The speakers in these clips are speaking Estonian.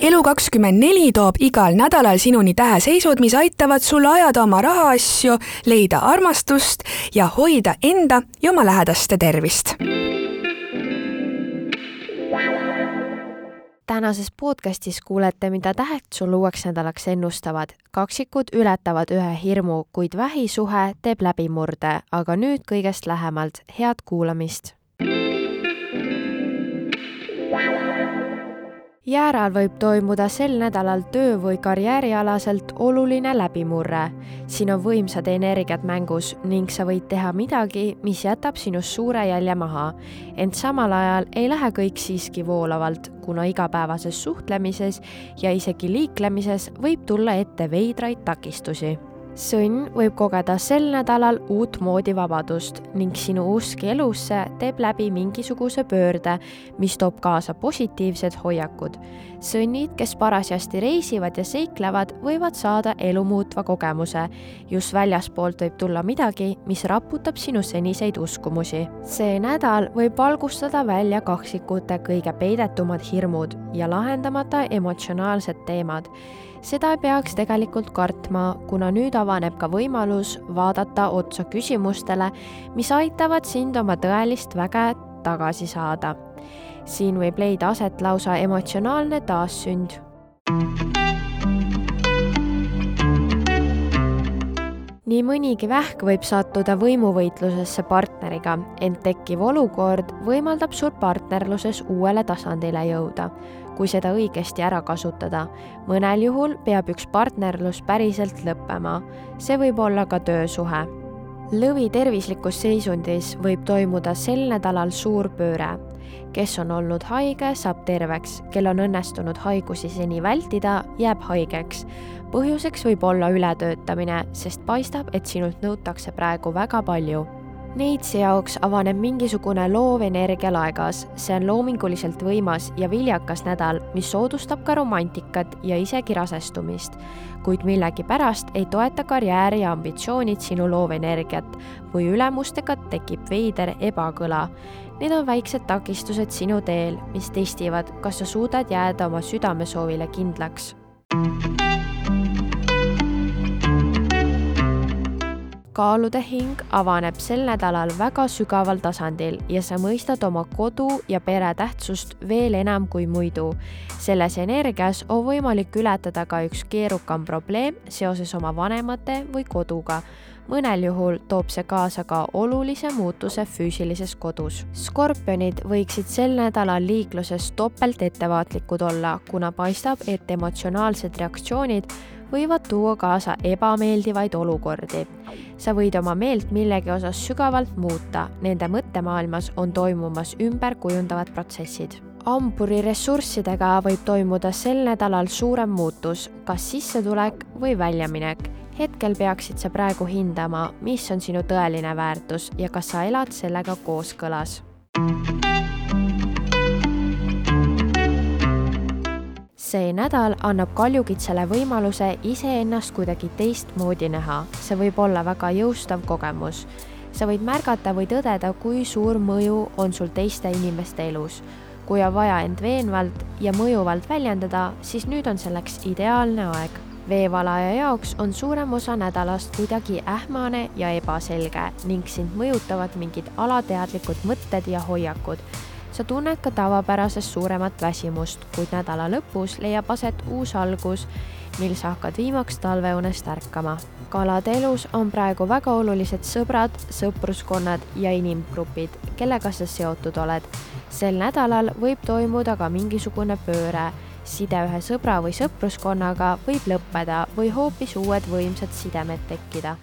Elu24 toob igal nädalal sinuni täheseisud, mis aitavad sul ajada oma rahaasju, leida armastust ja hoida enda ja oma lähedaste tervist. tänases podcastis kuulete, mida tähed sul uueks nädalaks ennustavad. kaksikud ületavad ühe hirmu, kuid vähisuhe teeb läbimurde, aga nüüd kõigest lähemalt. head kuulamist Jääral võib toimuda sel nädalal töö- või karjäärialaselt oluline läbimurre. siin on võimsad energiat mängus ning sa võid teha midagi, mis jätab sinust suure jälje maha. ent samal ajal ei lähe kõik siiski voolavalt, kuna igapäevases suhtlemises ja isegi liiklemises võib tulla ette veidraid takistusi sõnn võib kogeda sel nädalal uutmoodi vabadust ning sinu usk elusse teeb läbi mingisuguse pöörde, mis toob kaasa positiivsed hoiakud. sõnnid, kes parasjasti reisivad ja seiklevad, võivad saada elumuutva kogemuse. just väljaspoolt võib tulla midagi, mis raputab sinu seniseid uskumusi. see nädal võib valgustada välja kaksikute kõige peidetumad hirmud ja lahendamata emotsionaalsed teemad seda ei peaks tegelikult kartma, kuna nüüd avaneb ka võimalus vaadata otsa küsimustele, mis aitavad sind oma tõelist väge tagasi saada. siin võib leida aset lausa emotsionaalne taassünd. Nii mõnigi vähk võib sattuda võimuvõitlusesse partneriga, ent tekkiv olukord võimaldab sul partnerluses uuele tasandile jõuda kui seda õigesti ära kasutada. mõnel juhul peab üks partnerlus päriselt lõppema. see võib olla ka töösuhe. Lõvi tervislikus seisundis võib toimuda sel nädalal suur pööre. kes on olnud haige, saab terveks, kel on õnnestunud haigusi seni vältida, jääb haigeks. põhjuseks võib olla ületöötamine, sest paistab, et sinult nõutakse praegu väga palju Neitsi jaoks avaneb mingisugune loov energia laegas, see on loominguliselt võimas ja viljakas nädal, mis soodustab ka romantikat ja isegi rasestumist. kuid millegipärast ei toeta karjäär ja ambitsioonid sinu loovenergiat või ülemustega tekib veider ebakõla. Need on väiksed takistused sinu teel, mis testivad, kas sa suudad jääda oma südamesoovile kindlaks kaalutehing avaneb sel nädalal väga sügaval tasandil ja sa mõistad oma kodu ja pere tähtsust veel enam kui muidu. selles energias on võimalik ületada ka üks keerukam probleem seoses oma vanemate või koduga. mõnel juhul toob see kaasa ka olulise muutuse füüsilises kodus. skorpionid võiksid sel nädalal liikluses topelt ettevaatlikud olla, kuna paistab, et emotsionaalsed reaktsioonid võivad tuua kaasa ebameeldivaid olukordi. sa võid oma meelt millegi osas sügavalt muuta, nende mõttemaailmas on toimumas ümberkujundavad protsessid hamburi ressurssidega võib toimuda sel nädalal suurem muutus, kas sissetulek või väljaminek. hetkel peaksid sa praegu hindama, mis on sinu tõeline väärtus ja kas sa elad sellega kooskõlas see nädal annab kaljukitsele võimaluse iseennast kuidagi teistmoodi näha. see võib olla väga jõustav kogemus. sa võid märgata või tõdeda, kui suur mõju on sul teiste inimeste elus. kui on vaja end veenvalt ja mõjuvalt väljendada, siis nüüd on selleks ideaalne aeg. veevalaja jaoks on suurem osa nädalast kuidagi ähmane ja ebaselge ning sind mõjutavad mingid alateadlikud mõtted ja hoiakud sa tunned ka tavapärasest suuremat väsimust, kuid nädala lõpus leiab aset uus algus, mil sa hakkad viimaks talveunest ärkama. kalade elus on praegu väga olulised sõbrad, sõpruskonnad ja inimgrupid, kellega sa seotud oled. sel nädalal võib toimuda ka mingisugune pööre side ühe sõbra või sõpruskonnaga võib lõppeda või hoopis uued võimsad sidemed tekkida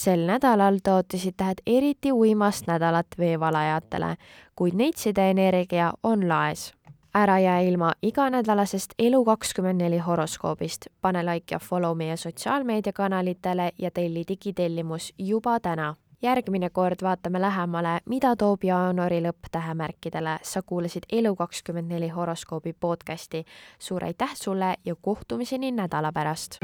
sel nädalal tõotasid tähed eriti uimast nädalat veevalajatele, kuid neitside energia on laes. ära jää ilma iganädalasest Elu24 horoskoobist, pane like ja follow meie sotsiaalmeediakanalitele ja telli digitellimus juba täna järgmine kord vaatame lähemale, mida toob jaanuari lõpp tähemärkidele. sa kuulasid Elu24 horoskoobi podcasti. suur aitäh sulle ja kohtumiseni nädala pärast.